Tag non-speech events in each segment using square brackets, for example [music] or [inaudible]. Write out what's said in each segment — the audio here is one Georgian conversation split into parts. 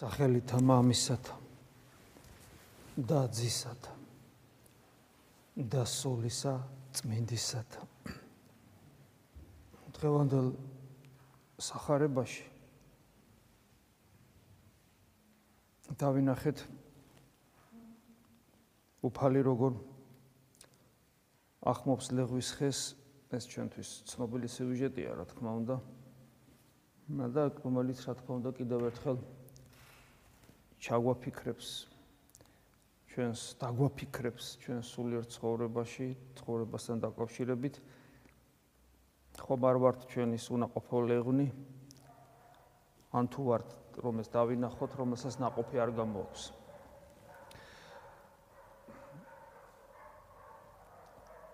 სახელითა მამისათა და ძისათა და სულისა წმინდისათა. დღევანდელ სახარებაში დავინახეთ უფალი როგორ ახმობს ლეღვის ხეს. ეს ჩვენთვის ცნობილი სიუჟეტია რა თქმა უნდა. და რომელიც რა თქმა უნდა კიდევ ერთხელ ჩაგვაფიქრებს ჩვენს დაგვაფიქრებს ჩვენს სულიერ ცხოვრებაში, ცხოვრებასთან დაკავშირებით. ხომ არ ვართ ჩვენის უნაყოფო ლეღნი? ან თუ ვართ, რომელს დავინახოთ, რომელსაც ناقოფი არ გამოაქვს.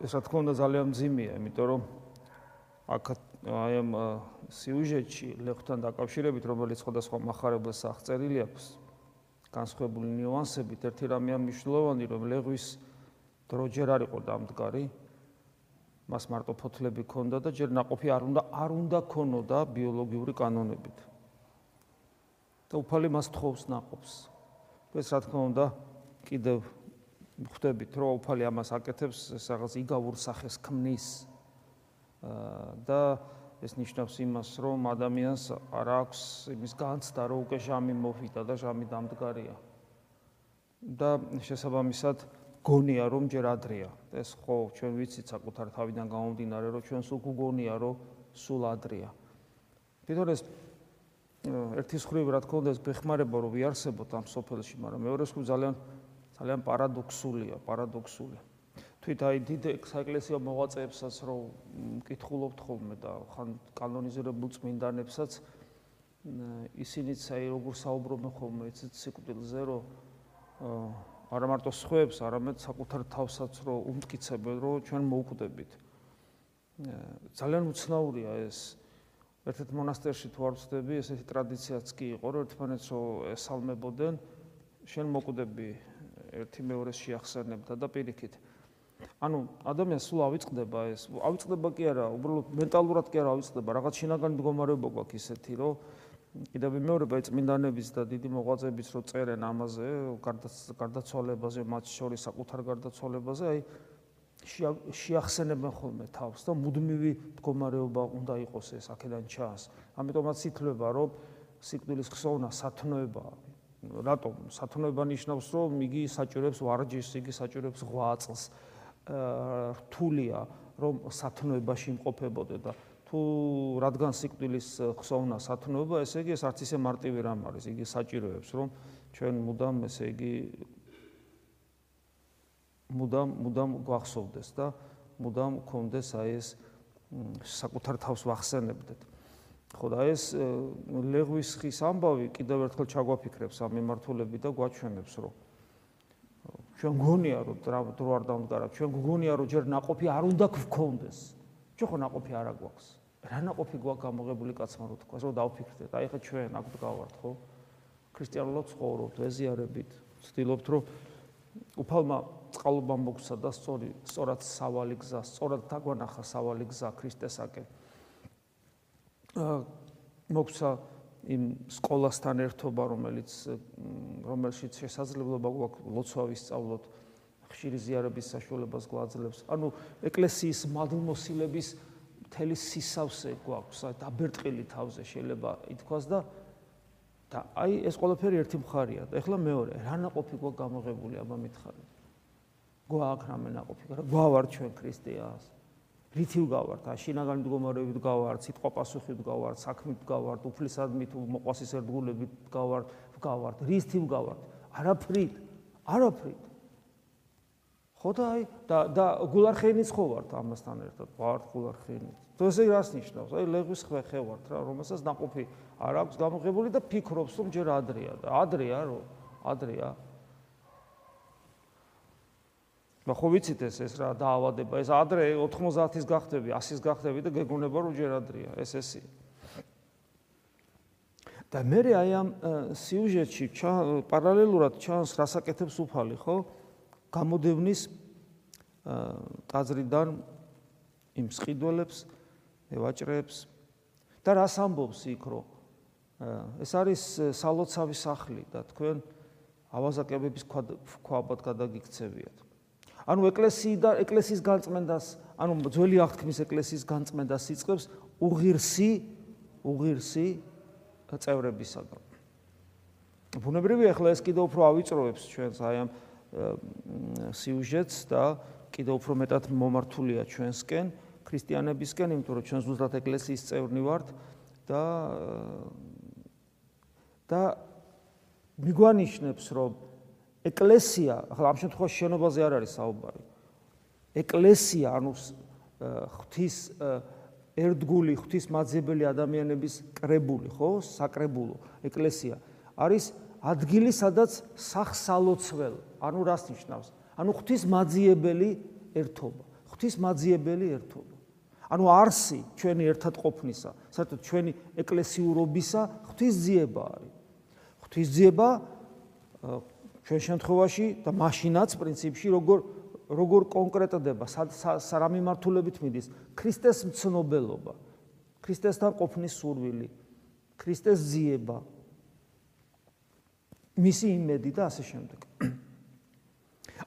ეს რა თქმა უნდა ძალიან მძიმეა, იმიტომ რომ აქ აი ამ э, სიუჟეტში ლეღვთან დაკავშირებით, რომელიც სხვადასხვა מחარებელს აღწერილი აქვს, განსხვავებული ნიუანსებით ერთი რამე მნიშვნელოვანი რომ ლეღვის დრო ჯერ არ იყო დამდგარი მას მარტო ფოთლები ჰქონდა და ჯერ ناقოფი არ უნდა არ უნდა ქონოდა ბიოლოგიური კანონებით. და უფალი მას თხოვს ناقობს ეს რა თქმა უნდა კიდევ ხვდებით რომ უფალი ამას აკეთებს ეს რაღაც იგავურ სახეს ქმნის და აა ეს ნიშნავს იმას, რომ ადამიანს არ აქვს იმის განცდა, რომ უკვე ჟამი მოვიდა და ჟამი დამდგარია. და შესაბამისად გონია, რომ ჯერ ადრეა. ეს ხო ჩვენ ვიცით საკუთარ თავიდან გამომდინარე, რომ ჩვენ სულ გგონია, რომ სულ ადრეა. თვითონ ეს ერთის ხრივ რა თქმა უნდა ეს ბეხმარება რომ ვიარსებოთ ამ სოფელში, მაგრამ მეორე ხრივ ძალიან ძალიან პარადოქსულია, პარადოქსულია. თვით აი დიდ საეკლესიო მოღვაწეებსაც რო მკითხულობთ ხოლმე და ხან კანონიზირებულ წმინდანებსაც ისინიც აი როგორ საუბრობენ ხოლმე იცით სიკვდილზე რო არა მარტო სხვებს, არამედ საკუთარ თავსაც რო უმტკიცებენ რო ჩვენ მოუკვდებით. ძალიან უცნაურია ეს ერთ-ერთ მონასტერში თუ არ ვწდები, ესეთი ტრადიციაც კი იყო, რომ ერთმანეთს ესალმებოდნენ, შენ მოკვდები ერთი მეორეს შეახსენებდა და პირიქით ანუ ადამიანს სულ ავიწყდება ეს? ავიწყდება კი არა უბრალოდ მენტალურად კი არა ავიწყდება. რაღაც შინაგანი მდგომარეობა გვაქვს ისეთი რომ კიდევ მეორე ბაი წმინდანების და დიდი მოღვაწეების რო წერენ ამაზე გარდაცვალებაზე მათ შორის საკუთარ გარდაცვალებაზე აი შეახსენებენ ხოლმე თავს და მუდმივი მდგომარეობა უნდა იყოს ეს აქედან ჩანს. ამიტომაც ითვლება რომ სიკვდილის ხსოვნა სათნოებაა რატომ? სათნოება ნიშნავს რომ იგი საჭიროებს ვარჯიშს იგი საჭიროებს ღვაწლს რთულია რომ სათნოებაში იმყოფებოდე და თუ რადგან სიკვდილის ხსოვნა სათნოება, ესე იგი ეს არც ისე მარტივი რამ არის, იგი საჭიროებს რომ ჩვენ მუდამ ესე იგი მუდამ მუდამ გვახსოვდეს და მუდამ გქონდეს აი ეს საკუთარ თავს ვახსენებდეთ. ხო და ეს ლეღვის ხის ამბავი კიდევ ერთხელ ჩაგვაფიქრებს ამ მიმართულებით და გვაჩვენებს რომ ჩვენ გგონია რომ დრო არ დავდგარათ ჩვენ გგონია რომ ჯერ ناقოფი არ უნდა გქონდეს. ჩვენ ხო ناقოფი არ აგვაქვს რა ناقოფი გვაქვს გამოღებული კაცმა რომ თქვას რომ დავფიქრდეთ? აი ხა ჩვენ აქ ვდგავართ ხო? ქრისტიანულად ცხოვრობთ ეზიარებით. ვცდილობთ რომ უფალმა წყალობა მოგცა და სწორი სწორად სავალი გზა სწორად დაგვანახა სავალი გზა ქრისტესაკენ მოგცა იმ სკოლასთან ერთობა, რომელიც რომელშიც შესაძლებლობა გვაქვს ლოცვა ვისწავლოთ, ხშირი ზიარების საშუალებას გვაძლევს. ანუ ეკლესიის მადლმოსილების მთელი სისავსე გვაქვს, დაბერტყილი თავზე შეიძლება ითქვას და და აი ეს ყველაფერი ერთი მხარეა და ეხლა მეორე, რა ناقოფი გვაქვს გამოღებული აბა მითხარი. გვაქვს რამე ناقოფი, რა გვავარ ჩვენ ქრისტიანს. რითი ვგავართ? შინაგანი მდგომარეობით ვგავართ, სიტყვაპასუხით ვგავართ, საქმით ვგავართ, უფლისადმით მოყვასის ერთგულებით ვგავართ, ვგავართ, რითი ვგავართ? არაფრით, არაფრით. ხო და აი და და გულარხენიც ხო ვართ ამასთან ერთად, ვართ გულარხენი. თუ ესე რას ნიშნავს? აი ლეღვის ხე ვართ რა, რომელსაც ნაყოფი არ აქვს გამოღებული და ფიქრობს, რომ ჯერ ადრეა და ადრეა რომ ადრეა. და ხო ვიცით ეს ეს რა დაავადება ეს ადრე 90-ის გახდები 100-ის გახდები და გეგონება რომ ჯერ ადრეა ეს ესი და მე აი ამ სიუჟეტში პარალელურად ჩანს რასაკეთებს უფალი ხო გამოდევნის ტაძრიდან იმ სყიდველებს ევაჭრებს და რას ამბობს იქ რომ ეს არის სალოცავი სახლი და თქვენ ავაზაკებების ქვაბად გადაგიქცევიათ. ანუ ეკლესიიდან ეკლესიის განწმენდას, ანუ ძველი აღთქმის ეკლესიის განწმენდას იწყებს უღირსი უღირსი წევრებისაგან. ბუნებრივია ახლა ეს კიდევ უფრო ავიწროებს ჩვენს აი ამ სიუჟეტს და კიდევ უფრო მეტად მომართულია ჩვენსკენ ქრისტიანებისკენ, იმიტომ რომ ჩვენ ზუსტად ეკლესიის წევრნი ვართ და და მიგვანიშნებს რომ ეკლესია, ახლა ამ შემთხვევაში შენობაზე არ არის საუბარი. ეკლესია, ანუ ღვთის ერთგული ღვთის მაძიებელი ადამიანების კრებული, ხო? საკრებულო ეკლესია არის ადგილი, სადაც სახსალოცველ, ანუ რას ნიშნავს? ანუ ღვთის მაძიებელი ერთობა, ღვთის მაძიებელი ერთობა. ანუ არსი ჩვენი ერთად ყოფნისა, საერთოდ ჩვენი ეკლესიურობისა ღვთის ძიება არის. ღვთის ძიება ჩვენ შემთხვევაში და მაშინაც პრინციპში როგორ როგორ კონკრეტდება რა მიმართულებით მიდის? ქრისტეს მცნობელობა ქრისტესთან ყოფნის სურვილი ქრისტეს ძიება. მისი იმედი და ასე შემდეგ.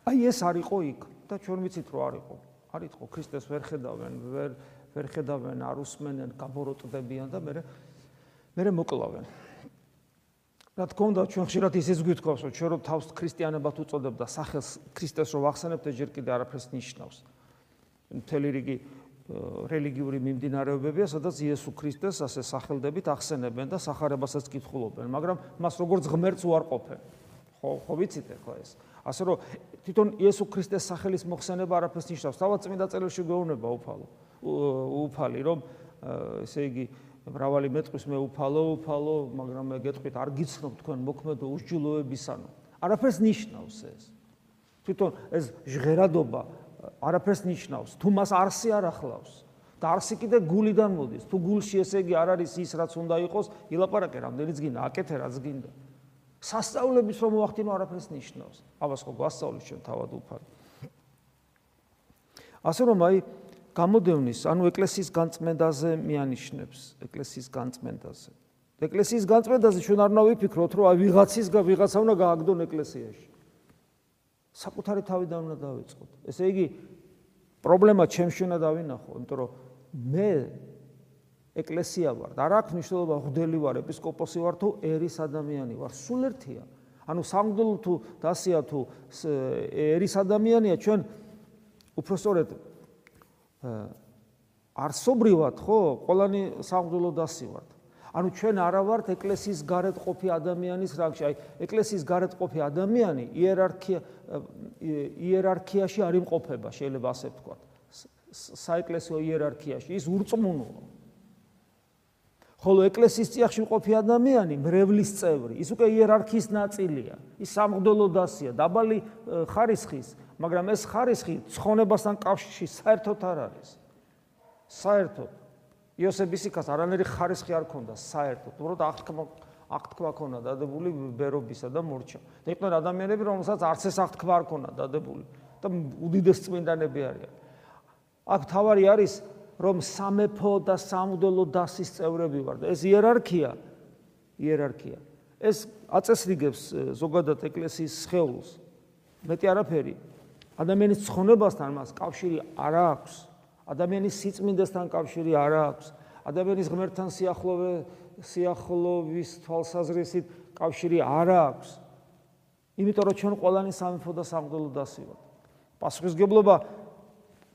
აი ეს არისო იქ და ჩვენ ვიცით რომ არისო არისო ქრისტეს ვერ ხედავენ ვერ ვერ ხედავენ არ უსმენენ გაბოროტდებიან და მე მე მოკლავენ რა თქმა უნდა ჩვენ ხშირად ისიც გვითხოვს რომ ჩვენ რო თავს ქრისტიანებად უწოდებ და სახელს ქრისტეს რო ვახსენებთ ეს ჯერ კიდე არაფერს ნიშნავს. მთელი რიგი რელიგიური მიმდინარეობებია სადაც იესო ქრისტეს ასე სახელდებით ახსენებენ და სახარებასაც კითხულობენ მაგრამ მას როგორც ღმერთს უარყოფენ. ხო ხო ვიცით ახლა ეს? ასე რომ თვითონ იესო ქრისტეს სახელის მოხსენება არაფერს ნიშნავს. თავად წმინდა წერილში გვეუბნება უფალო უფალი რომ ესე იგი მრავალი მეტყვის მე უფალო უფალო მაგრამ მე გეტყვით არ გიცნობ თქვენ მოქმედო უსჯულოებისანო არაფერს ნიშნავს ეს. თვითონ ეს ჟღერადობა არაფერს ნიშნავს. თუ მას არსი არ ახლავს და არსი კიდე გულიდან მოდის თუ გულში ესე იგი არ არის ის რაც უნდა იყოს ილაპარაკე რამდენიც გინდა აკეთე რაც გინდა. სასწაულების რომ მოახდინო არაფერს ნიშნავს. აბას ხო გვასწავლის ჩვენ თავად უფალი. ასე რომ აი გამოდევნის, ანუ ეკლესიის განწმენდაზე მიანიშნებს, ეკლესიის განწმენდაზე. ეკლესიის განწმენდაზე ჩვენ არ უნდა ვიფიქროთ, რომ აი ვიღაცის ვიღაცა უნდა გააგდონ ეკლესიაში. საკუთარი თავიდან უნდა დავიწყოთ. ესე იგი პრობლემა ჩემში უნდა დავინახო, იმიტომ რომ მე ეკლესია ვარ. არ აქვს მნიშვნელობა ღდელი ვარ, ეპისკოპოსი ვარ თუ ერის ადამიანი ვარ. სულ ერთია. ანუ სამგდელო თუ დასია თუ ერის ადამიანია ჩვენ უფრო სწორედ არსობრივად ხო ყველანი სამღვდელო დასივართ. ანუ ჩვენ არა ვართ ეკლესიის გარეთ ყოფი ადამიანის რანგში. აი ეკლესიის გარეთ ყოფი ადამიანი იერარქია იერარქიაში არ იმყოფება შეიძლება ასე ვთქვათ. საეკლესიო იერარქიაში ის ურწმუნოა ხოლო ეკლესიის წიაღში მყოფი ადამიანი მრევლის წევრი ის უკვე იერარქიის ნაწილია ის სამღვდელო დასია დაბალი ხარისხის მაგრამ ეს ხარისხი ცხონებასთან კავშირში საერთოდ არ არის. საერთოდ იოსების იქას არანაირი ხარისხი არ ქონდა საერთოდ. უბრალოდ აღთქმა აღთქმა ქონდა დადებული ბერობისა და მორჩა. და იყვნენ ადამიანები, რომელსაც არც ეს აღთქმა არ ქონდა დადებული და უდიდეს წმინდანები არიან. აქ თავარი არის რომ სამეფო და სამუდელო დასის წევრები ვარ და ეს იერარქია იერარქია ეს აწესრიგებს ზოგადად ეკლესიის სხეულს მეტი არაფერი ადამიანის ცხონებასთან მას კავშირი არ აქვს. ადამიანის სიწმინდესთან კავშირი არ აქვს. ადამიანის ღმერთთან სიახლოვე სიახლოვის თვალსაზრისით კავშირი არ აქვს. იმიტომ რომ ჩვენ ყველანი სამეფო და სამღვდელო დასივართ. პასუხისგებლობა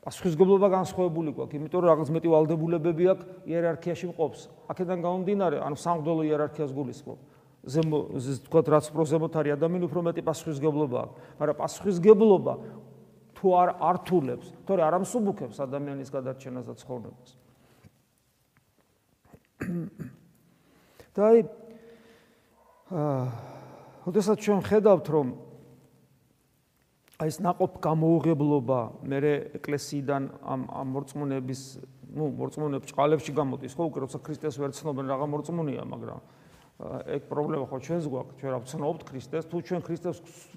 პასუხისგებლობა განსხვავებული გვაქვს, იმიტომ რომ რაღაც მეტი ვალდებულებები აქვს იერარქიაში მყოფს. აქედან გამომდინარე, ანუ სამღვდელო იერარქიას გულისხმობ. ზემო თქვა რაც უფრო ზემოთ არის ადამიანი უფრო მეტი პასუხისგებლობა აქვს, მაგრამ პასუხისგებლობა თუ არ ართულებს, თორე არ ამსუბუქებს ადამიანის გადარჩენას და ცხოვრებას. [coughs] და აი აა, ოდესაც ჩვენ ხედავთ, რომ აი ეს ناقობ გამოუღებლობა მე ეკლესიიდან ამ ამ მორწმუნეების ну მორწმუნეებს ჭყალებში გამოდის ხო? უკვე როცა ქრისტეს ვერ ცნობენ რაღა მორწმუნეა მაგრამ ეგ პრობლემა ხო ჩვენს გვაქვს? ჩვენ რა ვცნობთ ქრისტეს თუ ჩვენ ქრისტეს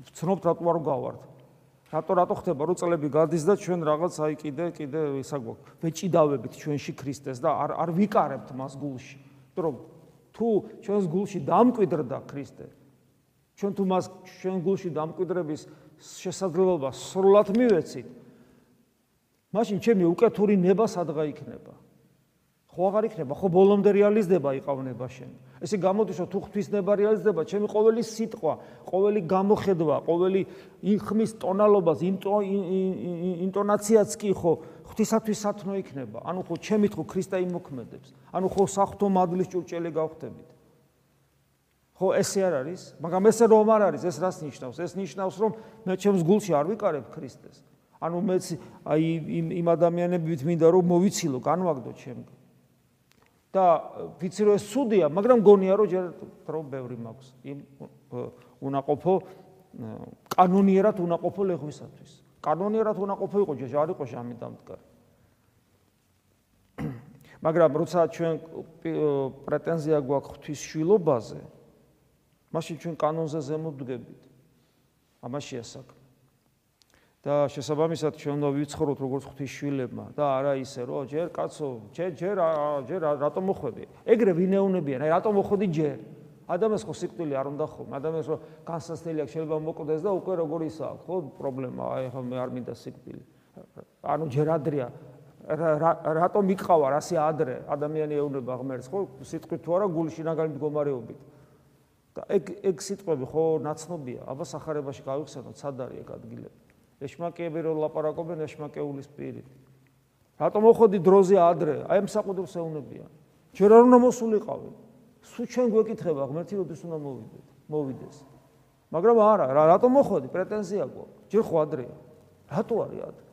ვცნობთ რატო არ გავართ რატო რატო ხდება? რომ წლები გადის და ჩვენ რაღაც აი კიდე კიდე ისა გვაქვს? ვეჭიდავებით ჩვენში ქრისტეს და არ არ ვიკარებთ მას გულში. რომ თუ ჩვენს გულში დამკვიდრდა ქრისტე ჩვენ თუ მას ჩვენ გულში დამკვიდრების შესაძლებლობა სრულად მივეცით. მაშინ ჩემი უკეთური ნება სადღა იქნება? ხო აღარ იქნება? ხო ბოლომდე რეალიზდება იყავნება შენ? ესე გამოდის რომ თუ ღვთისნება რეალიზდება ჩემი ყოველი სიტყვა ყოველი გამოხედვა ყოველი ხმის ტონალობას ინტონაციაც კი ხო ღვთისათვის სათნო იქნება? ანუ ხო ჩემით ხო ქრისტე იმოქმედებს ანუ ხო საფრთხო მადლის ჭურჭელი გავხდებით ხო ესე არ არის მაგრამ ესე რომ არ არის ეს რას ნიშნავს ეს ნიშნავს რომ მე ჩემს გულში არ ვიკარებ ქრისტეს ანუ მეც აი იმ იმ ადამიანებით მინდა რომ მოვიცილო განვაგდო ჩემს და ვიცი რომ ეს სუდია, მაგრამ გონია რომ ჯერ დრო ბევრი მაქვს. იმ უნაყოფო კანონიერად უნაყოფო ლეღვისათვის. კანონიერად უნაყოფო იყო ჯერ არ იყო ჟამი დამდგარ. [clears throat] მაგრამ როცა ჩვენ პრეტენზია გვაქვს ღვთის შვილობაზე, მაშინ ჩვენ კანონზე ზემოდგებით. ამაშია საქმე. და შესაბამისად ჩვენ უნდა ვიცხოვროთ როგორც ღვთისშვილებმა და არა ისე რომ ჯერ კაცო ჯერ ჯერ ჯერ რატომ მოხვედი? ეგრე ვინეუნებიან აი რატომ მოხვედი ჯერ? ადამიანს ხო სიკვდილი არ უნდა ხომ? ადამიანს რომ განსასწრელი აქვს შეიძლება მოკვდეს და უკვე როგორ ისაა ხო? პრობლემა აი ხო მე არ მინდა სიკვდილი. ანუ ჯერ ადრეა რატომ იყავა რასი ადრე? ადამიანი ეუნება ღმერთს ხო? სიტყვით თუ არა გულში ნაგალი მდგომარეობით და ეგ ეგ სიტყვები ხო ნაცნობია აბა სახარებაში გავიხსენოთ სად არის ეგ ადგილები ეშმაკეები რო ლაპარაკობენ ეშმაკეულის პირით. რატომ მოხდი დროზე ადრე? აი ამ საყუდებს ეუნებიან. ჯერ არ უნდა მოსულიყავი. სუ ჩვენ გვეკითხება ღმერთი როდის უნდა მოვიდეთ? მოვიდეს. მაგრამ არა, რა რატომ მოხდი? პრეტენზია გვაქვს. ჯერ ხო ადრეა. რატო არის ადრე?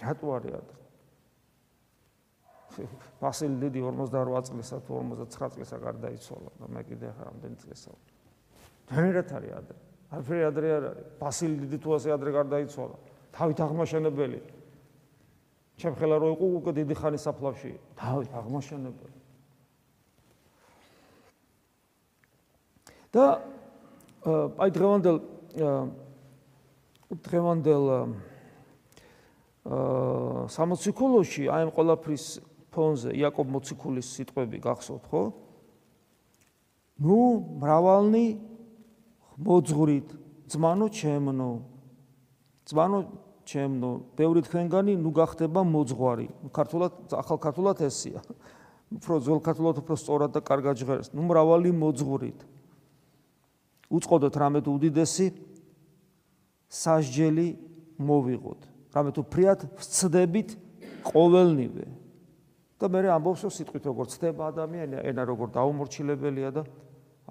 რატო არის ადრე? ფასილი დიდი 48 წლისა თუ 59 წლისა გარდაიცვალა და მე კიდე ხარ ამდენი წლისა. დანერათ არის ადრე. არაფერი ადრე არ არის. ბასილი დიდი თუ ასე ადრე გარდაიცვალა. თავით აღმაშენებელი. ჩემ ხელა რო იყო უკვე დიდი ხანი საფლავში. თავით აღმაშენებელი. და აი დღევანდელ დღევანდელ აა სამოციქულოში აი ამ ყოლაფრის ფონზე იაკობ მოციქულის სიტყვები გახსოვთ ხო? ნუ მრავალნი მოძღვრით ძმანო ჩემნო ძმანო ჩემნო ბევრი თქვენგანი ნუ გახდება მოძღვარი. ქართულად ახალ ქართულად ესია უფრო ძველ ქართულად უფრო სწორად და კარგად ჟღერს. ნუ მრავალი მოძღვრით. უწყოდოთ რამე თუ უდიდესი სასჯელი მოვიღოთ. რამე თუ ფრიად ვწდებით ყოველნივე და მე ამბობს რომ სიტყვით როგორ ცდება ადამიანი ენა როგორ დაუმორჩილებელია და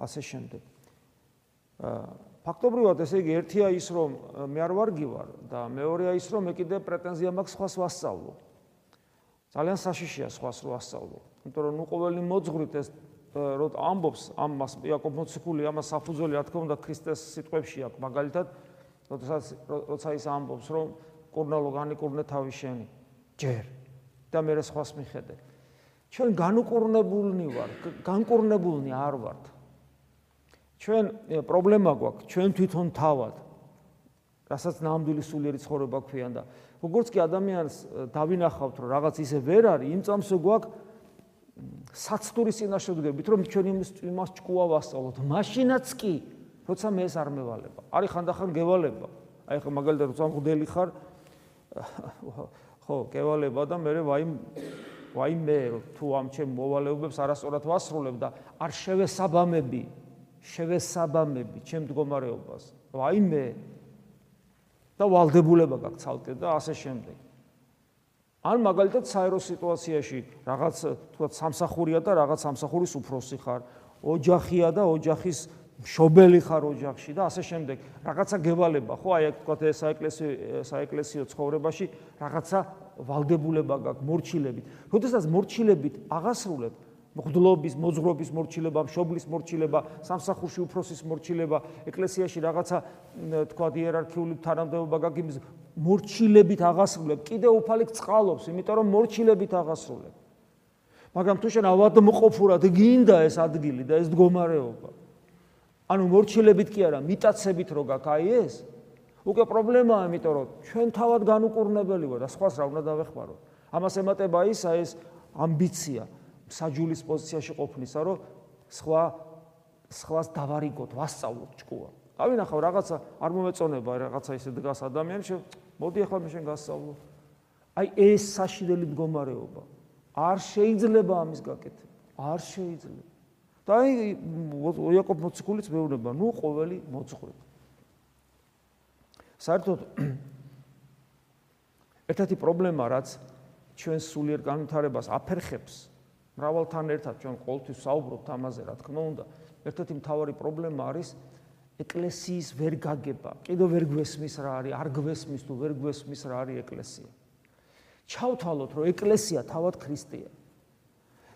ასე შემდეგ ფაქტობრივად ესე იგი ერთია ის რომ მე არ ვარგი ვარ და მეორეა ის რომ მე კიდე პრეტენზია მაქვს სხვას ვასწავლო. ძალიან საშიშია სხვას რო ვასწავლო. იმიტომ რომ ნუ ყოველი მოძღვრით ეს რო ამბობს ამას იაკობ მოციქული ამას საფუძველი რა თქმა უნდა ქრისტეს სიტყვებში აქვს მაგალითად როდესაც როცა ის ამბობს რომ კურნალო განიკურნე თავი შენი ჯერ და მე სხვას მიხედე. ჩვენ განუკურნებულნი ვარ, განკურნებულნი არ ვართ. ჩვენ პრობლემა გვაქვს ჩვენ თვითონ თავად რასაც ნამდვილი სულიერი ცხოვრება ქვიან და როგორც კი ადამიანს დავინახავთ რომ რაღაც ისე ვერ არის იმ წამსო გვაქვს საცდური წინაშედგებით რომ ჩვენ იმას ჭკუა ვასწავლოთ მაშინაც კი როცა მე ეს არ მევალება არის ხანდახან გევალება აი ხო მაგალითად როცა მღდელი ხარ ხო გევალება და მე ვაი ვაი მე თუ ამ ჩემ მოვალეობებს არასწორად ვასრულებ და არ შევესაბამები შევესაბამები ჩემ მდგომარეობას. აი მე და ვალდებულება გაქვს ცალკე და ასე შემდეგ. ან მაგალითად საერო სიტუაციაში რაღაც თქვა სამსახურია და რაღაც სამსახურის უფროსი ხარ, ოჯახია და ოჯახის მშობელი ხარ ოჯახში და ასე შემდეგ. რაღაცა გევალება, ხო? აი თქვა ეს საეკლესიო საეკლესიო ცხოვრებაში რაღაცა ვალდებულება გაქვს მორჩილებით. როდესაც მორჩილებით აღასრულებ, მღვდლობის, მოძღრობის მორჩილება, მშობლის მორჩილება, სამსახურში უფროსის მორჩილება, ეკლესიაში რაღაცა თქვა იერარქიული თანამდებობა გაგიმის მორჩილებით აღასრულებ, კიდე უფალი წყალობს, იმიტომ რომ მორჩილებით აღასრულებ. მაგრამ თუ შენ ავადმყოფურად გინდა ეს ადგილი და ეს მდგომარეობა. ანუ მორჩილებით კი არა, მიტაცებით რო გაქვს აი ეს. უკვე პრობლემაა, იმიტომ რომ ჩვენ თავად განუკურნებელი ვარ და სხვას რა უნდა დავეხმარო. ამას ემატება ისა ეს ამბიცია. საჯულის პოზიციაში ყოფნისა, რომ სხვა სხვას დავარიგოთ, ვასწავლოთ ჭკუა. გავინახავ რაღაცა არ მომეწონება რაღაცა ისე დგას ადამიანში, მოდი ახლა მე შენ გასწავლო. აი ეს საშინელი მდგომარეობა არ შეიძლება ამის გაკეთება. არ შეიძლება. და აი იაკობ მოციქულიც მეუბნება, ნუ ყოველი მოძღვრება. საერთოდ [clears throat] ერთ-ერთი პრობლემა რაც ჩვენ სულიერ განვითარებას აფერხებს მრავალთან ერთად ჩვენ ყოველთვის საუბრობთ ამაზე რა თქმა უნდა ერთ-ერთი მთავარი პრობლემა არის ეკლესიის ვერ გაგება. კიდევ ვერ გვესმის რა არის არ გვესმის თუ ვერ გვესმის რა არის ეკლესია. ჩავთვალოთ რომ ეკლესია თავად ქრისტეა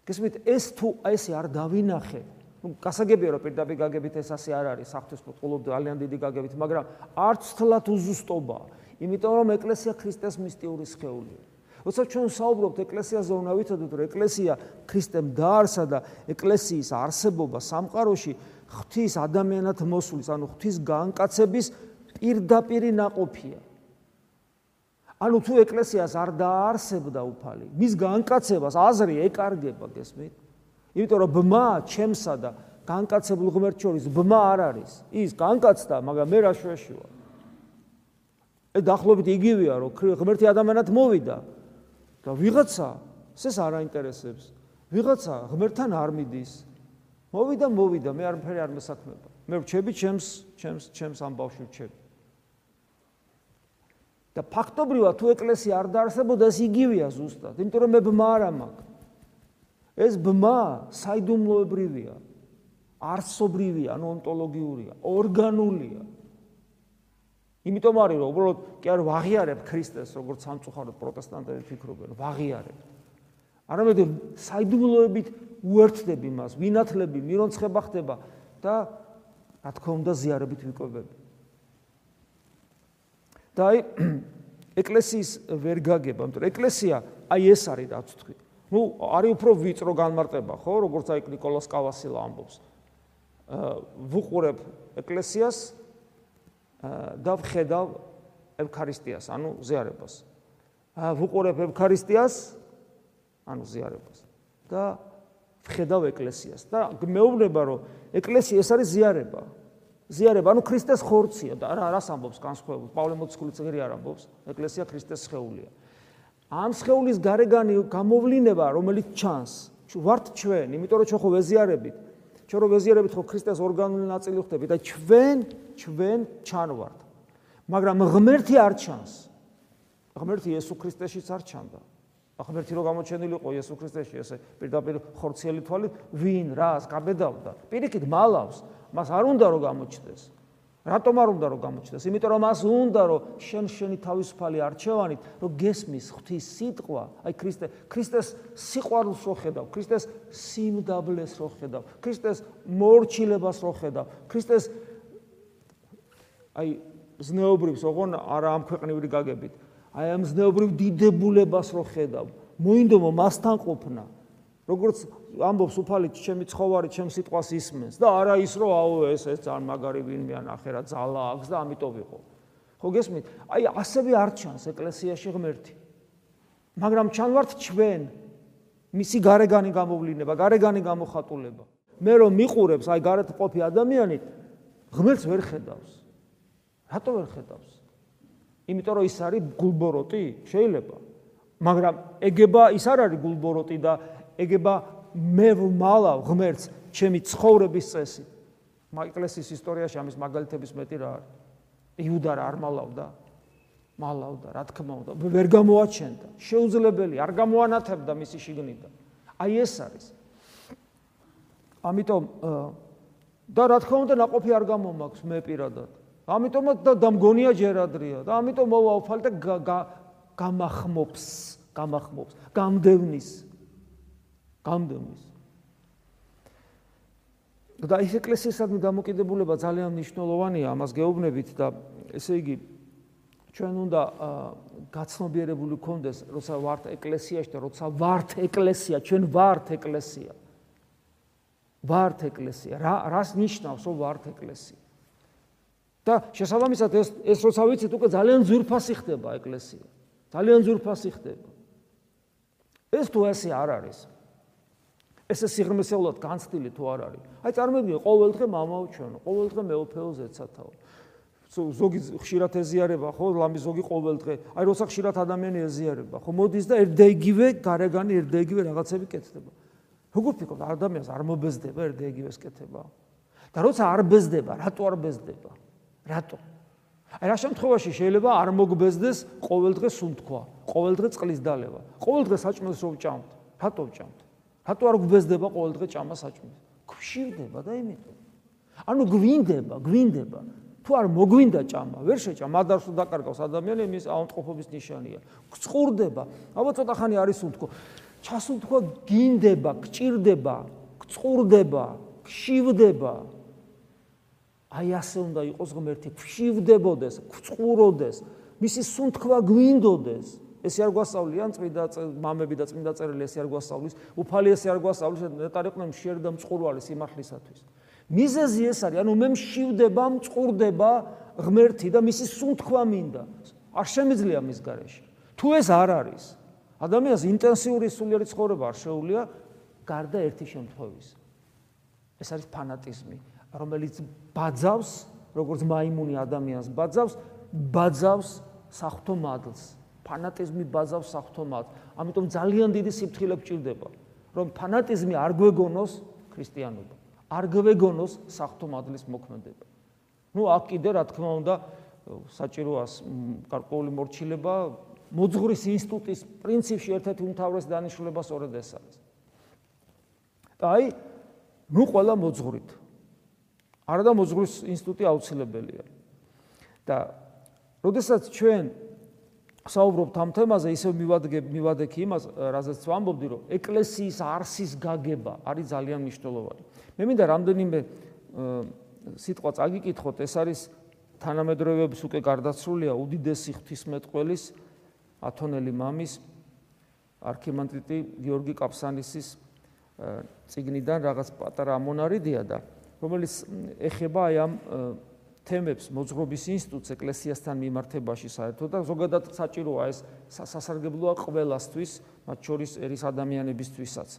გესმით, ეს თუ ესე არ დავინახე, ну გასაგებია რომ პირდაპირ გაგებით ეს ასე არ არის, საფრთხეს მოტყოლობ ძალიან დიდი გაგებით, მაგრამ არც თლათ უზუსტობა, იმიტომ რომ ეკლესია ქრისტეს მისტიური სხეულია. როცა ჩვენ საუბრობთ ეკლესიაზე, უნდა ვითოდოთ, რომ ეკლესია ქრისტემ დაარსა და ეკლესიის არსებობა სამყაროში ღვთის ადამიანად მოსulis, ანუ ღვთის განკაცების პირდაპირი ناყოფია. ანუ თუ ეკლესიას არ დაარსებდა უფალი მის განკაცებას აზრი ეკარგება გესმით იმიტომ რომ ბმა ჩემსა და განკაცებულ ღმერთს შორის ბმა არ არის. ის განკაცდა მაგრამ მე რა შვეში ვარ ე დახლობით იგივეა რომ ღმერთი ადამიანად მოვიდა. და ვიღაცა ეს არ აინტერესებს. ვიღაცა ღმერთთან არ მიდის. მოვიდა მოვიდა მე არაფერი არ მოსაქმება მე რჩები ჩემს ჩემს ჩემს ამ ბავშვი რჩები და ფაქტობრივად თუ ეკლესია არ დაარსებოდა ეს იგივეა ზუსტად იმიტომ რომ მე ბმა არ მაქვს ეს ბმა საიდუმლოებრივია არსობრივია ანუ ონტოლოგიურია ორგანულია. იმიტომ არის რომ უბრალოდ კი არ ვაღიარებ ქრისტეს როგორც სამწუხაროდ პროტესტანტები ფიქრობენ ვაღიარებ. არამედ საიდუმლოებით უერთდები მას ვინათლები მირონცხება ხდება და რა თქმა უნდა ზიარებით ვიკვებები და აი [clears throat] ეკლესიის ვერ გაგება, იმიტომ რომ ეკლესია აი ეს არის რაც თქვი. ну, არის უფრო ვიწრო განმარტება, ხო, როგორც აი ნიკოლას კავასილა ამბობს. აა ვუყურებ ეკლესიას და ვხედავ ევქარისტიას, ანუ ზიარებას. აა ვუყურებ ევქარისტიას, ანუ ზიარებას და ვხედავ ეკლესიას და მეუბნება რომ ეკლესია ეს არის ზიარება. ზიარება, ანუ ქრისტეს ხორცია და რა რას ამბობს განსხვავებული? პავლე მოციქული წიგრი არ ამბობს, ეკლესია ქრისტეს სხეულია. ამ სხეულის გარეგანი გამოვლინება, რომელიც ჩანს, ვართ ჩვენ, იმიტომ რომ ჩვენ ხო ვეზიარებით, ჩვენ რო ვეზიარებით ხო ქრისტეს ორგანული ნაწილი ხდები და ჩვენ ჩვენ ჩანვართ მაგრამ ღმერთი არ ჩანს. ღმერთი იესო ქრისტეშიც არ ჩანდა ღმერთი რო გამოჩენილიყო იესო ქრისტეში ესე პირდაპირ ხორციელი თვალით ვინ რას გაბედავდა პირიქით მალავს მას არ უნდა რომ გამოჩნდეს. რატომ არ უნდა რომ გამოჩნდეს? იმიტომ რომ მას უნდა რომ შენ შენი თავისუფალი არჩევანით რომ გესმის ღვთის სიტყვა, აი ქრისტე, ქრისტეს სიყვარულს რო ხედავ, ქრისტეს სიმდაბლეს რო ხედავ, ქრისტეს მორჩილებას რო ხედავ, ქრისტეს აი ზნეობრივს ოღონ არა ამ ქვეყნიური გაგებით, აი ამ ზნეობრივ დიდებულებას რო ხედავ, მოინდომო მასთან ყოფნა. როგორც ამბობს უფალი ჩემი ცხოვარი ჩემ სიტყვას ისმენს და არა ის რომ აუ ეს ეს ძალიან მაგარი ვინმე ან ახერა ძალა აქვს და ამიტომ ვიყო. ხო გესმით? აი ასევე არ ჩანს ეკლესიაში ღმერთი. მაგრამ ჩანვართ ჩვენ მისი გარეგანი გამოვლინება, გარეგანი გამოხატულება. მე რომ მიყურებს აი გარეთ ყოფი ადამიანი ღმერთს ვერ ხედავს. რატო ვერ ხედავს? იმიტომ რომ ის არის გულბოროტი, შეიძლება. მაგრამ ეგება ის არ არის გულბოროტი და ეგება მე ვმალავ ღმერთს ჩემი ცხოვრების წესი. ეკლესიის ისტორიაში ამის მაგალითების მეტი რა არის? იუდა რა არ მალავდა? მალავდა, რა თქმა უნდა, ვერ გამოაჩენდა. შეუძლებელი, არ გამოანათებდა მისი შიგნიდან. აი ეს არის. ამიტომ და რა თქმა უნდა, ناقოფი არ გამომაქვს მე პირადად. ამიტომაც და დამგონია ჯერადრია და ამიტომ მოვაუფალ და გამახმობს, გამახმობს, გამდევნის გამდევნის. და ეს ეკლესიისადმი დამოკიდებულება ძალიან მნიშვნელოვანია, ამას გეუბნებით და ესე იგი ჩვენ უნდა გაცნობიერებული ვქონდეს, როცა ვართ ეკლესიაში და როცა ვართ ეკლესია, ჩვენ ვართ ეკლესია. ვართ ეკლესია. რა რას ნიშნავს, რომ ვართ ეკლესია? და შესაბამისად ეს ეს როცა ვიცით, უკვე ძალიან ზურფასი ხდება ეკლესია. ძალიან ზურფასი ხდება. ეს თუ ასე არ არის, ესე სიღრმისეულად განცდილი თუ არ არის? აი წარმოიდგინე, ყოველ დღე მამაო ჩვენო, ყოველ დღე მეუფეო ზეცათაო. ზოგი ხშირად ეზიარება, ხო, ლამი ზოგი ყოველ დღე. აი როცა ხშირად ადამიანი ეზიარება, ხო, მოდის და ერთდაიგივე გარეგანი ერთდაიგივე რაღაცები კეთდება. როგორ ფიქრობ, ადამიანს არ მობეზდება ერთდაიგივეს კეთება? და როცა არ ბეზდება, რატო არ ბეზდება? რატო? აი რა შემთხვევაში შეიძლება არ მოგბეზდეს ყოველ დღე სუნთქვა, ყოველ დღე წყლის დალევა, ყოველ დღე საჭმელს რო ვჭამთ? რატო ვჭამთ? რატო არ გბეზდება ყოველ დღე ჭამა საჭმელს? გვშირდება და იმიტომ. ანუ გვინდება, გვინდება. თუ არ მოგვინდა ჭამა, ვერ შეჭამ, ადარს დაკარგავს ადამიანი, იმის აუნტყოფობის ნიშანია. გწყურდება, აბა ცოტა ხანი არის სუნთქო. ჩასუნთქვა გინდება, გჭირდება, გწყურდება, გშივდება. აი ასე უნდა იყოს ღმერთი, გშივდებოდეს, გწყუროდეს, მისი სუნთქვა გვინდოდეს. ესე არ გვასწავლიან წმინდა მამები და წმინდა წერილი ესე არ გვასწავლის, უფალი ესე არ გვასწავლის, ნეტარიყვნენ მშიერ და მწყურვალი სიმართლისათვის. მიზეზი ეს არის, ანუ მე მშივდება, მწყურდება ღმერთი და მისი სუნთქვა მინდა. არ შემიძლია მის გარეშე. თუ ეს არ არის, ადამიანს ინტენსიური სულიერი ცხოვრება არ შეუძლია გარდა ერთი შემთხვევის. ეს არის ფანატიზმი, რომელიც ბაძავს, როგორც მაიმუნი ადამიანს ბაძავს, ბაძავს სახთო მადლს. ფანატიზმი ბაძავს სახთო მადლს. ამიტომ ძალიან დიდი სიფრთხილე გჭირდება, რომ ფანატიზმი არ გვეგონოს ქრისტიანობა, არ გვეგონოს სახთო მადლის მოქმედება. ну, აქ კიდე რა თქმა უნდა საჭიროა გარკვეული მორჩილება, მოძღვრის ინსტიტუტის პრინციპში ერთ-ერთი უმთავრესი დანიშნულება სწორედ ეს არის. და აი, ნუ ყველა მოძღვრით. არადა მოძღვრის ინსტიტუტი აუცილებელია. და როდესაც ჩვენ საუბრობთ ამ თემაზე, ისევ მივადგებ მივადექი იმას, რაზეც ვამბობდი, რომ ეკლესიის არსის გაგება არის ძალიან მნიშვნელოვანი. მე მინდა რამდენიმე სიტყვა წაგიკითხოთ, ეს არის თანამედროვეობის უკვე გარდაცვლილია უდიდესი ღვთისმეტყველის ათონელი მამის არქიმანდრიტი გიორგი კაფსანისის ციგნიდან რაღაც პატარა ამონარიდია და რომელიც ეხება აი ამ თემებს მოძღრობის ინსტიტუტს ეკლესიასთან მიმართებაში საერთოდ და ზოგადად საჭიროა ეს სასარგებლოა ყველასთვის, მათ შორის ერის ადამიანებისთვისაც.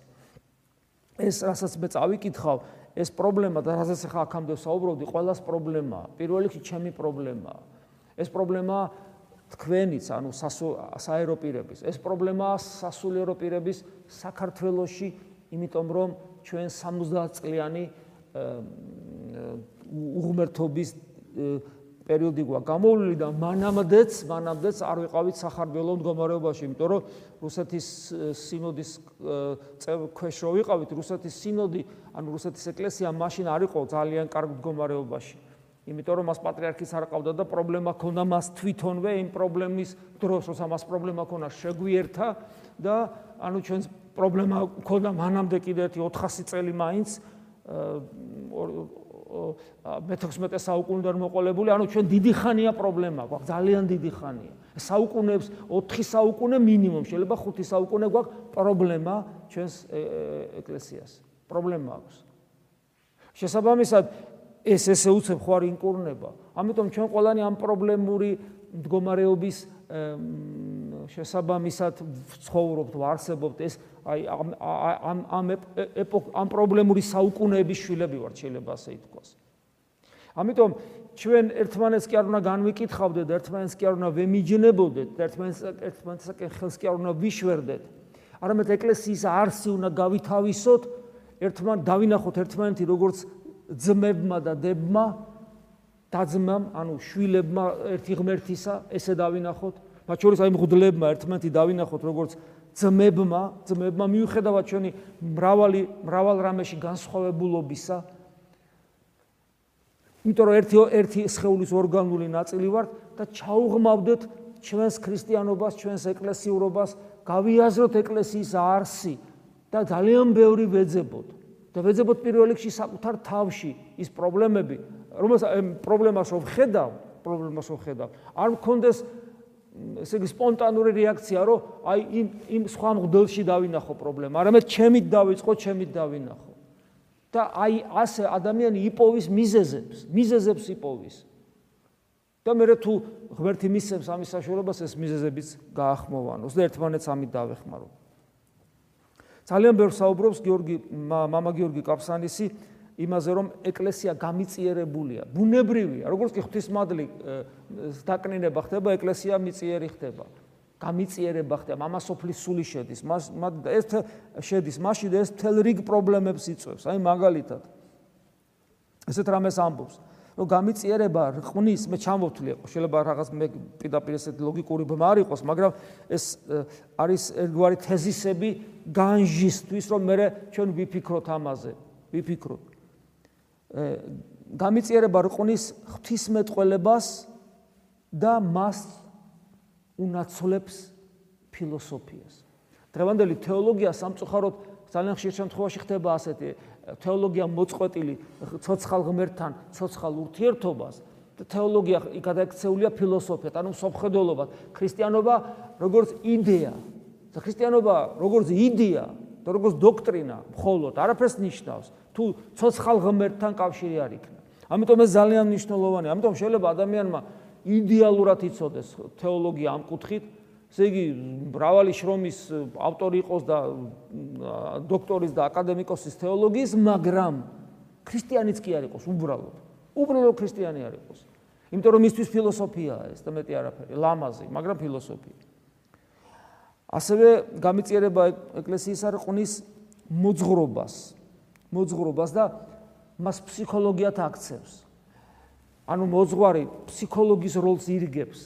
ეს რასაც მე წავიკითხავ, ეს პრობლემა და რასაც ახლა აქამდე საუბრობდი, ყველას პრობლემაა. პირველ რიგში ჩემი პრობლემაა. ეს პრობლემაა თქვენიც, ანუ საერო პირების. ეს პრობლემაა სასულიერო პირების საქართველოსში, იმიტომ რომ ჩვენ 70 წლიანი უღმერთობის პერიოდი გვა გამოვლილი და მანამდეც მანამდეც არ ვიყავით სახარბელო მდგომარეობაში, იმიტომ რომ რუსეთის სინოდის ქვეშ რო ვიყავით, რუსეთის სინოდი, ანუ რუსეთის ეკლესია მაშინ არ იყო ძალიან კარგ მდგომარეობაში. იმიტომ რომ მას პატრიარქის არ ყავდა და პრობლემა ქონდა მას თვითონვე იმ პრობლემის დროს, როცა მას პრობლემა ქონდა შეგვიერთა და ანუ ჩვენს პრობლემა ქონდა მანამდე კიდე ერთი 400 წელი მაინც მე-16 საუკუნიდან მოყოლებული, ანუ ჩვენ დიდი ხანია პრობლემა გვაქვს, ძალიან დიდი ხანია. საუკუნეებს 4 საუკუნე მინიმუმ, შეიძლება 5 საუკუნე გვაქვს პრობლემა ჩვენს ეკლესიას. პრობლემა აქვს. შესაბამისად, ეს ესე უცებ ხوار ინკურნება. ამიტომ ჩვენ ყველანი ამ პრობლემური მდგომარეობის შესაბამისად ცხოვრობთ, ვარსებობთ ეს აი ამ ამ ამ ამ პრობლემური საუკუნეების შვილები ვართ, შეიძლება ასე ითქვას. ამიტომ ჩვენ ერთმანეთს კი არ უნდა განვიკითხავდეთ, ერთმანეთს კი არ უნდა ვემიჯნებოდეთ, ერთმანეთს ერთმანეთსაკენ ხელს კი არ უნდა ვიშვერდეთ. არამედ ეკლესიის არსი უნდა გავითავისოთ, ერთმან დავინახოთ ერთმანეთი როგორც ძმებმა და დებმა დაძმამ, ანუ შვილებმა ერთი ღმერთისა, ესე დავინახოთ. მათ შორის აი მღვდლებმა ერთმანეთი დავინახოთ როგორც ძმებმა, ძმებმა მიუხედავად ჩვენი მრავალი მრავალ რამეში განსხვავებულობისა. იმიტომ რომ ერთი ერთი სხეულის ორგანული ნაწილი ვართ და ჩაუღმავდეთ ჩვენს ქრისტიანობას, ჩვენს ეკლესიურობას, გავიაზროთ ეკლესიის არსი და ძალიან ბევრი ვეძებოთ. და ვეძებოთ პირველ რიგში საკუთარ თავში ის პრობლემები, რომელსაც პრობლემას რო ვხედავ, პრობლემას რო ვხედავ, არ მქონდეს ესე იგი სპონტანური რეაქცია, რომ აი იმ იმ სხვა მღვდელში დავინახო პრობლემა, არამედ ჩემით დავიწყო, ჩემით დავინახო. და აი ასე ადამიანი იპოვის მიზეზებს, მიზეზებს იპოვის. და მე თუ ღმერთი მისცემს ამის საშუალებას, ეს მიზეზებიც გაახმოვანოს და ერთმანეთს ამით დავეხმარო. ძალიან ბევრ საუბრობს გიორგი მამა გიორგი კაპსანისი იმაზე რომ ეკლესია გამიწიერებულია, ბუნებრივია, როგორც კი ღვთისმადლი დაკნინება ხდება, ეკლესია მიწიერი ხდება. გამიწიერება ხდება, მამასოფლის სული შედის, მას ეს შედის, მაშინ ეს თელ რიგ პრობლემებს იწვევს. აი მაგალითად ესეთ რამეს ამბობს. რომ გამიწიერება რყნის მე ჩამოვთვლი ხო შეიძლება რაღაც მე პირდაპირ ესეთ ლოგიკური ბმა არ იყოს მაგრამ ეს არის ერთგვარი თეზისები განჟისთვის რომ მე ჩვენ ვიფიქროთ ამაზე ვიფიქროთ გამიწიერება რყნის ღვთისმეტყველებას და მას უნაცვლებს ფილოსოფიას. დღევანდელი თეოლოგია სამწუხაროდ ძალიან ხშირ შემთხვევაში ხდება ასეთი თეოლოგია მოწყვეტილი ცოცხალ ღმერთთან ცოცხალ ურთიერთობას. და თეოლოგია გადაიქცეულია ფილოსოფიად, ანუ სოფხედელობა, ქრისტიანობა როგორც იდეა. ქრისტიანობა როგორც იდეა და როგორც დოქტრინა მხოლოდ არაფერს ნიშნავს, თუ ცოცხალ ღმერთთან კავშირი არ იქნება. ამიტომ ეს ძალიან მნიშვნელოვანია. ამიტომ შეიძლება ადამიანმა იდეალურად იცოდეს თეოლოგია ამ კუთხით, ესე იგი მრავალი შრომის ავტორი იყოს და დოქტორის და აკადემიკოსის თეოლოგიის, მაგრამ ქრისტიანიც კი არ იყოს უბრალოდ. უბრალოდ ქრისტიანი არ იყოს. იმიტომ რომ მისთვის ფილოსოფიაა ეს და მეტი არაფერი, ლამაზი, მაგრამ ფილოსოფია. ასევე გამიწიერება ეკლესიის არყნის მოძღრობას, მოძღრობას და მას ფსიქოლოგიათ აქცევს. ანუ მოძღვარი ფსიქოლოგის როლს ირგებს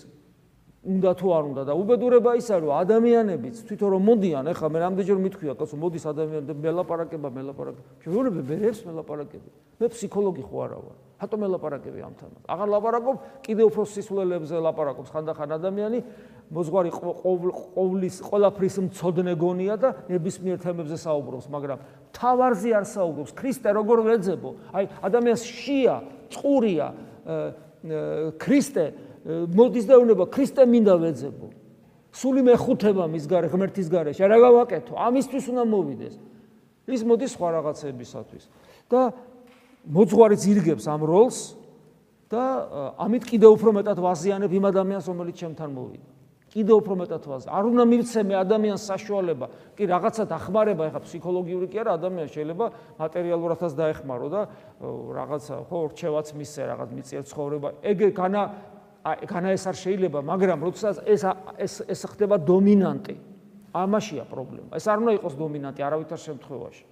უნდა თუ არ უნდა და უბედურება ისაა რომ ადამიანებიც თვითონ რომ მოდიან ეხლა მე რამდენჯერ მithქვია კაცო მოდის ადამიანები მელაპარაკება მელაპარაკება შეიძლება ვერებს მელაპარაკები მე ფსიქოლოგი ხო არა ვარ? ხატო მელაპარაკები ამთან აღარ ლაპარაკობ კიდე უფრო სისულელებზე ლაპარაკობს. ხანდახან ადამიანი მოზღვარი ყოვლის ყველაფრის მწოდნე გონია და ნებისმიერ თემებზე საუბრობს მაგრამ თავარზე არ საუბრობს. ქრისტე როგორ ვეძებო აი ადამიანს შია წყურია ქრისტე მოდის და უნება ქრისტე მინდა ვეძებო. სული მეხუთება მის გარე ღმერთის გარეშე, რა გავაკეთო? ამისთვის უნდა მოვიდეს. ის მოდის სხვა რაღაცებისათვის. და მოძღვარი ძირგებს ამ როლს და ამით კიდევ უფრო მეტად ვაზიანებ იმ ადამიანს, რომელიც ჩემთან მოვიდა. კიდევ უფრო მეტად ვაზ. არ უნდა მივცემე ადამიანს საშუალება, კი რაღაცა დახმარება, ეხა ფსიქოლოგიური კი არა, ადამიანს შეიძლება მატერიალურადაც დაეხმარო და რაღაცა ხო რჩევაც მისცე, რაღაც მიწიერ ცხოვრება. ეგ განა განა ეს არ შეიძლება, მაგრამ როდესაც ეს ეს ეს ხდება დომინანტი, ამაშია პრობლემა. ეს არ უნდა იყოს დომინანტი არავითარ შემთხვევაში.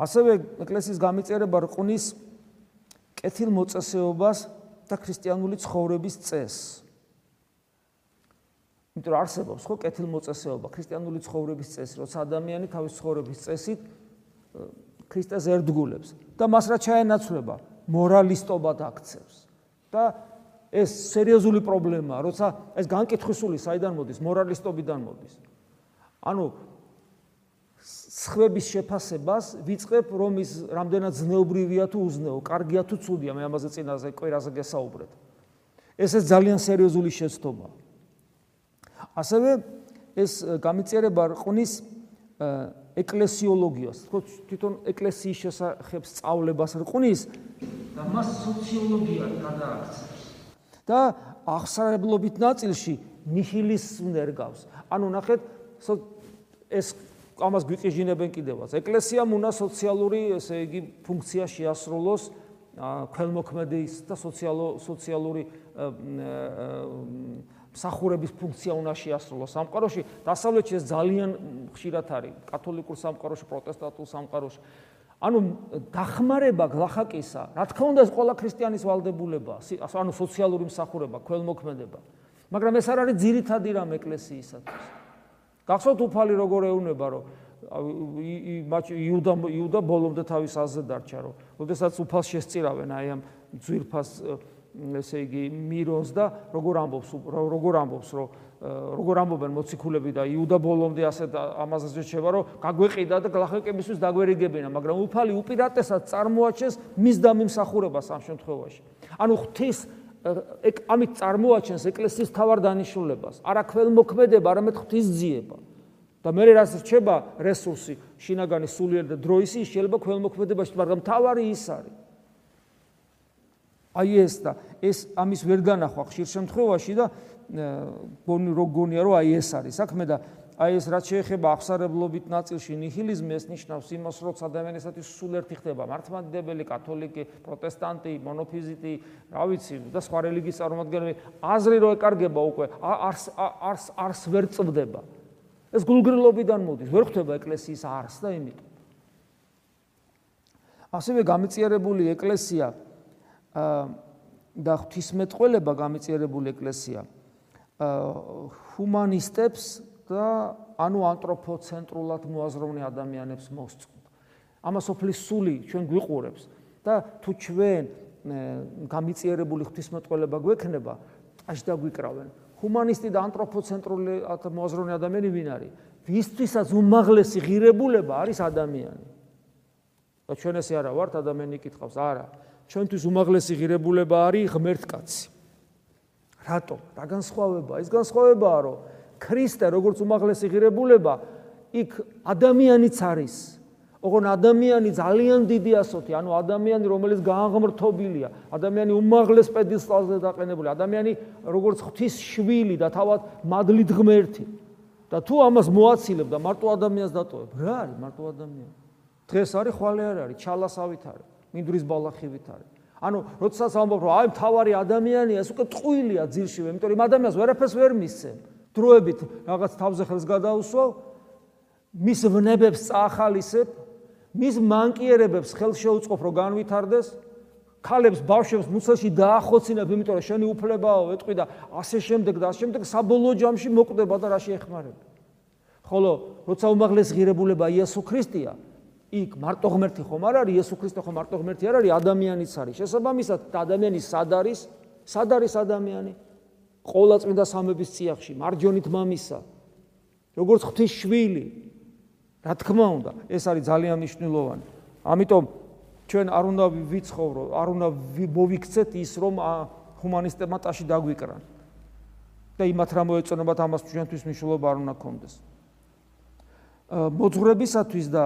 ასევე ეკლესიის გამიწერება რყნის კეთილ მოწესეობას და ქრისტიანული ცხოვრების წესს. იმიტომ არსებობს ხო კეთილ მოწესეობა, ქრისტიანული ცხოვრების წესი, როცა ადამიანი თავის ცხოვრების წესით ქრისტეს ერდგულებს და მას რა ჩაენაცვლება, მორალისტობა დაქცევს. და ეს სერიოზული პრობლემაა, როცა ეს განკითხვისული საიდან მოდის, მორალისტობიდან მოდის. ანუ სხვების შეფასებას ვიწყებ, რომ ის რამდენად ზნეობრივია თუ უზნეო, კარგია თუ ცუდია, მე ამაზე წინაზე კვირაზე გესაუბრეთ. ეს ეს ძალიან სერიოზული შეცდომა. ასევე ეს გამიწერება რყნის ეკლესიოლოგიას, თქო თვითონ ეკლესიის შესახებ სწავლებას რყნის და მას სოციოლოგიად გადააქცევს. და აღსარებლობით ნაწილში ნიჰილიზმს ერგავს. ანუ ნახეთ, ეს ამას გვიყიჟინებენ კიდევაც. ეკლესიამ უნდა სოციალური, ესე იგი, ფუნქცია შეასრულოს ქველმოქმედის და სოციალო სოციალური მსახურების ფუნქცია უნდა შეასრულოს სამყაროში. დასავლეთში ეს ძალიან ხშირად არის, კათოლიკურ სამყაროში, პროტესტანტულ სამყაროში. ანუ დახმარება გლახაკისა, რა თქმა უნდა ყველა ქრისტიანის ვალდებულება, ანუ სოციალური მსახურება, ქველმოქმედება. მაგრამ ეს არ არის ძირითადი რამ ეკლესიისათვის. გახსოვთ უფალი როგორ ეუნება, რომ იუდა იუდა ბოლომდე თავის აზზე დარჩა, რომ ოდესაც უფალს შესწირავენ აი ამ ძვირფას ესე იგი მირონს და როგორ ამბობს როგორ ამბობს რომ როგორ ამბობენ მოციქულები და იუდა ბოლომდე ასე ამაზე შეჩება რომ გაგვეყიდა და გლახაკებისთვის დაგვერიგებინა მაგრამ უფალი უპირატესად წარმოაჩენს მის დამიმსახურებას ამ შემთხვევაში. ანუ ღვთის ამით წარმოაჩენს ეკლესიის თავარ დანიშნულებას არა ქველმოქმედება არამედ ღვთის ძიება. და მე რაც რჩება რესურსი შინაგანი სულიერ და დროისი შეიძლება ქველმოქმედებაში მაგრამ თავარი ის არის აი ეს და ეს ამის ვერ განახვა ხშირ შემთხვევაში და გონი რო გონია რომ აი ეს არის საქმე და აი ეს რაც შეეხება აღსარებლობით ნაწილში ნიჰილიზმი ეს ნიშნავს იმას, რომ ადამიანისათვის სულ ერთი ხდება მართლმადიდებელი, კათოლიკე, პროტესტანტი, მონოფიზიტი, რა ვიცი, და სხვა რელიგიის წარმომადგენლები, აზრი რო ეკარგება უკვე, არს არს არს ვერ წვდება. ეს გულგრილობიდან მოდის, ვერ ხვდება ეკლესიის არს და იმით. ასევე გამიწიერებული ეკლესია და ღვთისმეტყველება გამიწიერებული ეკლესია ჰუმანისტებს და ანუ ანთროპოცენტრულად მოაზროვნე ადამიანებს მოსწონთ. ამას ოფლის სული ჩვენ გვიყურებს და თუ ჩვენ გამიწიერებული ღვთისმეტყველება გვექნება, აშ დაგვიკრავენ. ჰუმანისტი და ანთროპოცენტრული მოაზროვნე ადამიანი ვინ არის? ვისთვისაც უმაღლესი ღირებულება არის ადამიანი. და ჩვენ ესე არა ვართ ადამიანი კითხავს, არა. ჩვენთვის უმაღლესი ღირებულება არის ღმერთკაცი. რატო? რა განსხვავება? ის განსხვავებაა, რომ ქრისტე როგორც უმაღლესი ღირებულება იქ ადამიანიც არის. ოღონ ადამიანი ძალიან დიდი ასოთი, ანუ ადამიანი რომელიც გააღმრთობილია, ადამიანი უმაღლეს პედესტალზე დაყენებული, ადამიანი როგორც ღვთის შვილი და თავად მადლით ღმერთი. და თუ ამას მოაცილებ და მარტო ადამიანს დატოვებ, რა არის მარტო ადამიანი? დღეს არის ხვალე არ არის, ჩალასავით არის, მინდვრის ბალახივით არის. ანუ როდესაც ამბობ რომ აი მთავარი ადამიანია, ეს უკვე ტყუილია ძილშივე, იმიტომ რომ ადამიანს ვერაფერს ვერ მისცემ. დროებით რაღაც თავზე ხელს გადაუსვა მის ვნებებს წაახალისებ მის მანკიერებებს ხელს შეუწყობ რომ განვითარდეს ქალებს ბავშვებს მუცელში დაახოცინებ იმიტომ რომ შენი უფლებაო ეტყვი და ასე შემდეგ და ასე შემდეგ საბოლოო ჯამში მოკვდება და რა შეეხმარება ხოლო როცა უმაღლეს ღირებულება იესო ქრისტეა იქ მარტო ღმერთი ხომ არ არის? იესო ქრისტე ხომ მარტო ღმერთი არ არის? ადამიანიც არის. შესაბამისად და ადამიანი სად არის? სად არის ადამიანი? ყოლა წმინდა სამების წიაღში მარჯონით მამისა როგორც ღვთის შვილი. რა თქმა უნდა ეს არის ძალიან მნიშვნელოვანი. ამიტომ ჩვენ არ უნდა ვიცხოვრო არ უნდა მოვიქცეთ ის რომ ჰუმანისტებმა ტაში დაგვიკრან. და იმათ რა მოეწონებათ ამას ჩვენთვის მნიშვნელობა არ უნდა კონდეს მოძღვრებისათვის და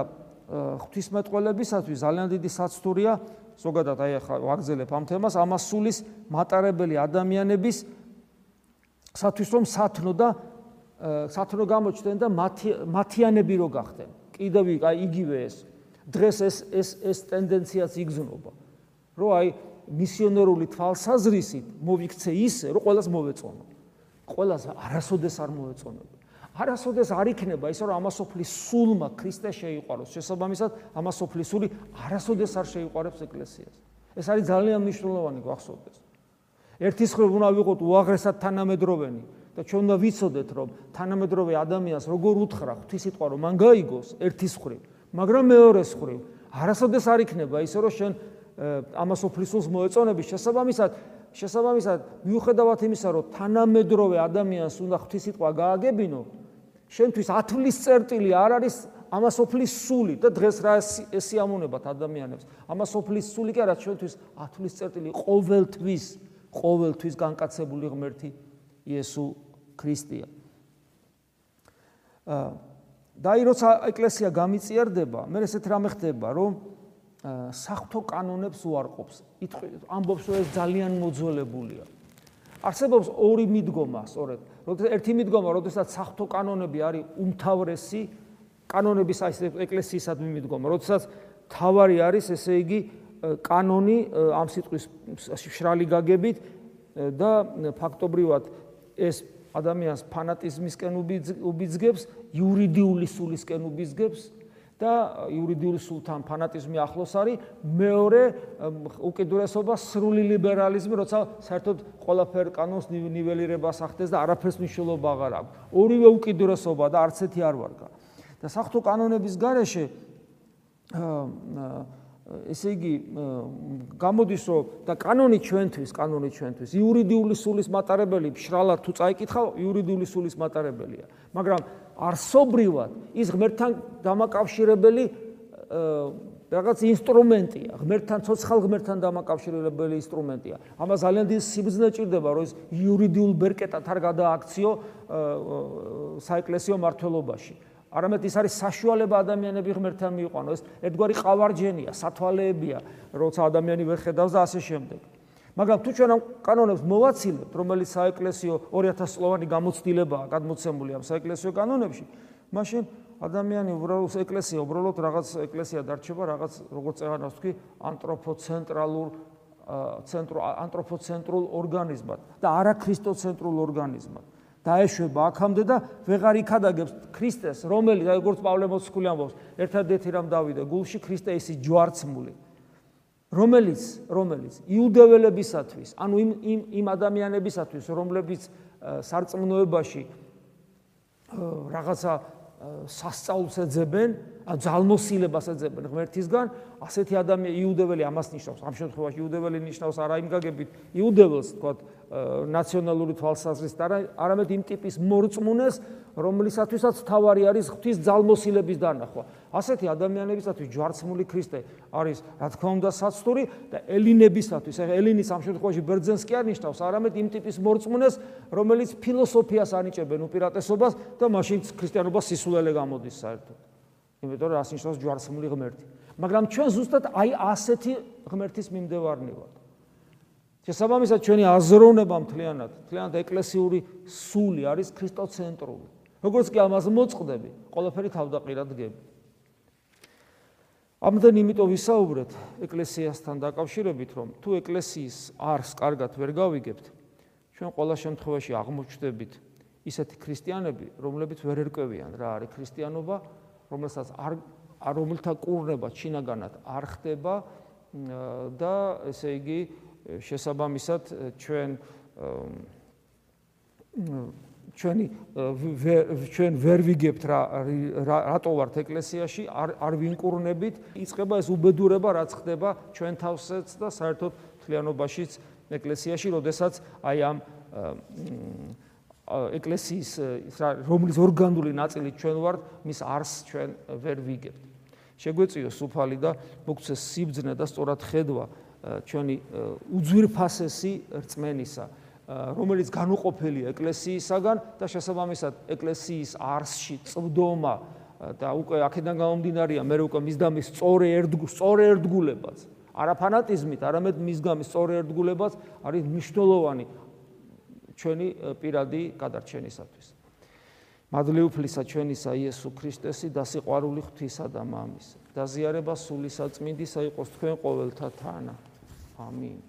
ღვთისმეტყველებისათვის ძალიან დიდი საცდურია ზოგადად აი ახლა ვაგზელებ ამ თემას ამასულის მატარებელი ადამიანების სათვის რომ სათნო და სათნო გამოჩნდნენ და მათიანები რო გახდნენ. კიდევ აი იგივე ეს. დღეს ეს ეს ეს ტენდენციაც იგზნობა. რომ აი მისიონერული თვალსაზრისით მოვიქცე ისე, რომ ყოველას მოვეწონო. ყოველას არასოდეს არ მოვეწონებ. არასოდეს არ იქნება ისე, რომ ამასოფლის სულმა ქრისტე შეიყვაროს. შესაბამისად, ამასოფლის სული არასოდეს არ შეიყვარებს ეკლესიას. ეს არის ძალიან მნიშვნელოვანი გახსოვდეს. ერთის ხრო უნდა ვიყოთ უაღრესად თანამედროვენი და ჩვენ უნდა ვიცოდეთ რომ თანამედროვე ადამიანს როგორ უთხრა ღვთისიტყვა რომ მან გაიგოს ერთის ხრი მაგრამ მეორეს ხრი არასოდეს არ იქნება ისე რომ შენ ამას ოფლისულს მოეწონების შესაბამისად შესაბამისად მიუხედავად იმისა რომ თანამედროვე ადამიანს უნდა ღვთისიტყვა გააგებინო შენთვის ათვლის წერტილი არ არის ამას ოფლის სული და დღეს რა ესიამუნებათ ადამიანებს ამას ოფლის სული კი არა ჩვენთვის ათვლის წერტილი ყოველთვის ყოველთვის განკაცებული ღმერთი იესო ქრისტეა. და აი როცა ეკლესია გამიწიერდება, მე ესეთ რამე ხდება, რომ საფრთხო კანონებს უარყოფს. ამბობს, რომ ეს ძალიან მოძველებულია. არსებობს ორი მიდგომა, სწორედ. როცა ერთი მიდგომა, როდესაც საფრთხო კანონები არის უმთავრესი კანონების აი ეკლესიისადმი მიდგომა, როდესაც თავარი არის, ესე იგი, კანონი ამ სიტყვის შრალი გაგებით და ფაქტობრივად ეს ადამიანს ფანატიზმისკენ უბიძგებს, იურიდიული სულისკენ უბიძგებს და იურიდიული სულთან ფანატიზმი ახლოს არის. მეორე უკიდურესობა სრული ლიბერალიზმი, როცა საერთოდ ყველაფერ კანონს ნიველირებას ახდენს და არაფერს მნიშვნელობა აღარ აქვს. ორივე უკიდურესობა და არც ერთი არ ვარგა. და საფრთხო კანონების გარეშე აა ესე იგი გამოდის რომ და კანონი ჩვენთვის, კანონი ჩვენთვის იურიდიული სულის მატარებელი შრალად თუ წაიკითხავ, იურიდიული სულის მატარებელია. მაგრამ არსობრივად ის ღმერთთან დამაკავშირებელი რაღაც ინსტრუმენტია, ღმერთთან ცოცხალ ღმერთთან დამაკავშირებელი ინსტრუმენტია. ამას ძალიან დიდი სიბრძნე ჭირდება, რომ ის იურიდიულ ბერკეტად არ გადააქციო საეკლესიო მართლობაში. არამედ ის არის საშუალება ადამიანები ღმერთთან მიიყვანოს. ერთგვარი ყავარჯენია, სათვალეებია, როცა ადამიანი ვერ ხედავს და ასე შემდეგ. მაგრამ თუ ჩვენ ამ კანონებს მოვაცილებთ, რომელიც საეკლესიო 2000 წლოვანი გამოცდილებაა გადმოცემული ამ საეკლესიო კანონებში, მაშინ ადამიანი უბრალოდ ეკლესია უბრალოდ რაღაც ეკლესია დარჩება რაღაც როგორც წეღანავს თქვი ანთროპოცენტრალურ ცენტრო ანთროპოცენტრულ ორგანიზმად და არა ქრისტოცენტრულ ორგანიზმად. დაეშვება აქამდე და ვეღარ იქადაგებს ქრისტეს, რომელიც როგორც პავლე მოციქული ამბობს, ერთადერთი რამ დავიდა გულში ქრისტე ისი ჯვარცმული. რომელიც რომელიც იუდეველებისათვის, ანუ იმ იმ იმ ადამიანებისათვის, რომლებიც სარწმუნოებაში რაღაცა სასწაულს ეძებენ, ან ძალმოსილებას ეძებენ ღმერთისგან, ასეთი ადამიანი იუდეველი ამას ნიშნავს. ამ შემთხვევაში იუდეველი ნიშნავს არა იმ გაგებით იუდეველს, თქვა ნაციონალური თვალსაზრისით, არამედ იმ ტიპის მორწმუნეს, რომლისათვისაც თავარი არის ღვთის ძალმოსილების დანახვა. ასეთი ადამიანებისათვის ჯვარცმული ქრისტე არის, რა თქმა უნდა, საცდური და ელინებისათვის, ახლა ელინის ამ შემთხვევაში ბერძენს კი არ ნიშნავს, არამედ იმ ტიპის მორწმუნეს, რომელიც ფილოსოფიას ანიჭებენ უპირატესობას და მაშინ ქრისტიანობა სისულელე გამოდის საერთოდ. იმიტომ რომ ასნიშნავს ჯვარცმული ღმერთი. მაგრამ ჩვენ ზუსტად აი ასეთი ღმერთის მიმდევარნი ვართ. შესაბამისად ჩვენი აზროვნება მთლიანად, მთლიანად ეკლესიური სული არის ქრისტოცენტრული. როგორც კი ამას მოწყდები, ყველაფერი თავდაყირად გები. ამდენ იმიტომ ვისაუბრეთ ეკლესიასთან დაკავშირებით, რომ თუ ეკლესიის არს კარგად ვერ გავიგებთ, ჩვენ ყველა შემთხვევაში აღმოჩნდებით ისეთი ქრისტიანები, რომლებიც ვერ ერკვევიან რა არის ქრისტიანობა, რომელსაც არ რომელთა კურნება ჩინაგანად არ ხდება და ესე იგი შესაბამისად ჩვენ ჩვენი ჩვენ ვერ ვიგებთ რა რატო ვართ ეკლესიაში არ არ ვინკურნებით იწება ეს უბედურება რაც ხდება ჩვენ თავსაც და საერთოდ თლიანობაშიც ეკლესიაში როდესაც აი ამ ეკლესიის რომლის ორგანული ნაწილი ჩვენ ვართ, მის არს ჩვენ ვერ ვიგებთ. შეგვეციო სუფალი და მოგცეს სიბძნე და სწორად ხედვა ჩვენი უძვირფასესი რწმენისა, რომელიც განუყოფელია ეკლესიისაგან და შესაბამისად ეკლესიის არსში წვდომა და უკვე აქედან გამომდინარეა მე უკვე მის და მის სწორი ერთგულ სწორი ერთგულებაც არა ფანატიზმით, არამედ მის გამის სწორი ერთგულებაც არის მნიშვნელოვანი ჩვენი პირადი გადარჩენისათვის. მადლიუფლისა ჩვენისა იესო ქრისტესი და სიყვარული ღვთისა და მამის. დაზიარება სული საწმინდისა იყოს თქვენ ყოველთა თანა. army.